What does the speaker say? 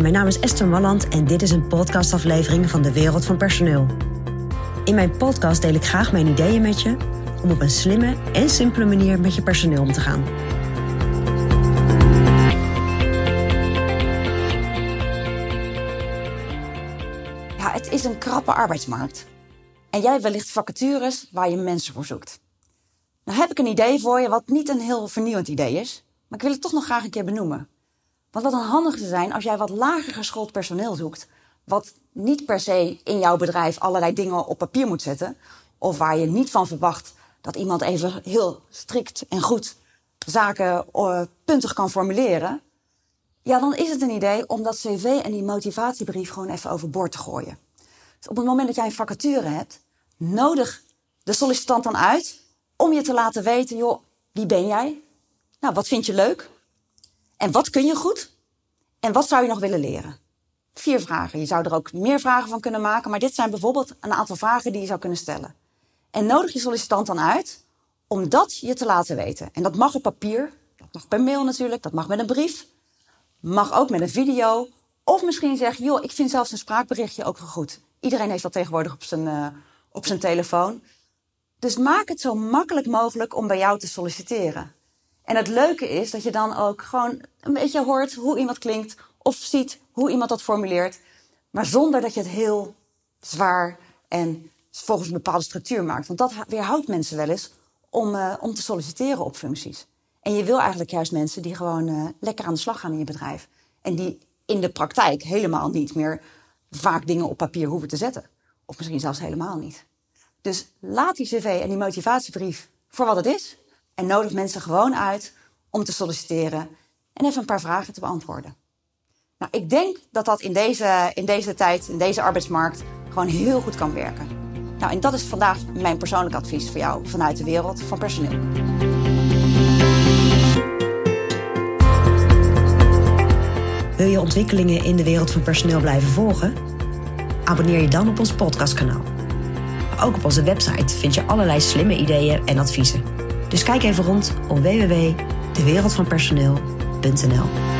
Mijn naam is Esther Malland en dit is een podcastaflevering van de Wereld van Personeel. In mijn podcast deel ik graag mijn ideeën met je om op een slimme en simpele manier met je personeel om te gaan. Ja, het is een krappe arbeidsmarkt. En jij wellicht vacatures waar je mensen voor zoekt. Nou heb ik een idee voor je wat niet een heel vernieuwend idee is, maar ik wil het toch nog graag een keer benoemen. Want wat een handig te zijn als jij wat lager geschoold personeel zoekt, wat niet per se in jouw bedrijf allerlei dingen op papier moet zetten, of waar je niet van verwacht dat iemand even heel strikt en goed zaken uh, puntig kan formuleren, ja, dan is het een idee om dat cv en die motivatiebrief gewoon even overboord te gooien. Dus op het moment dat jij een vacature hebt, nodig de sollicitant dan uit om je te laten weten, joh, wie ben jij? Nou, wat vind je leuk? En wat kun je goed? En wat zou je nog willen leren? Vier vragen. Je zou er ook meer vragen van kunnen maken, maar dit zijn bijvoorbeeld een aantal vragen die je zou kunnen stellen. En nodig je sollicitant dan uit om dat je te laten weten. En dat mag op papier, dat mag per mail natuurlijk, dat mag met een brief, mag ook met een video. Of misschien zeg joh, ik vind zelfs een spraakberichtje ook wel goed. Iedereen heeft dat tegenwoordig op zijn, uh, op zijn telefoon. Dus maak het zo makkelijk mogelijk om bij jou te solliciteren. En het leuke is dat je dan ook gewoon een beetje hoort hoe iemand klinkt of ziet hoe iemand dat formuleert, maar zonder dat je het heel zwaar en volgens een bepaalde structuur maakt. Want dat weerhoudt mensen wel eens om, uh, om te solliciteren op functies. En je wil eigenlijk juist mensen die gewoon uh, lekker aan de slag gaan in je bedrijf. En die in de praktijk helemaal niet meer vaak dingen op papier hoeven te zetten. Of misschien zelfs helemaal niet. Dus laat die cv en die motivatiebrief voor wat het is. En nodig mensen gewoon uit om te solliciteren en even een paar vragen te beantwoorden. Nou, ik denk dat dat in deze, in deze tijd, in deze arbeidsmarkt, gewoon heel goed kan werken. Nou, en dat is vandaag mijn persoonlijk advies voor jou vanuit de wereld van personeel. Wil je ontwikkelingen in de wereld van personeel blijven volgen? Abonneer je dan op ons podcastkanaal. Ook op onze website vind je allerlei slimme ideeën en adviezen. Dus kijk even rond op www.dewereldvanpersoneel.nl.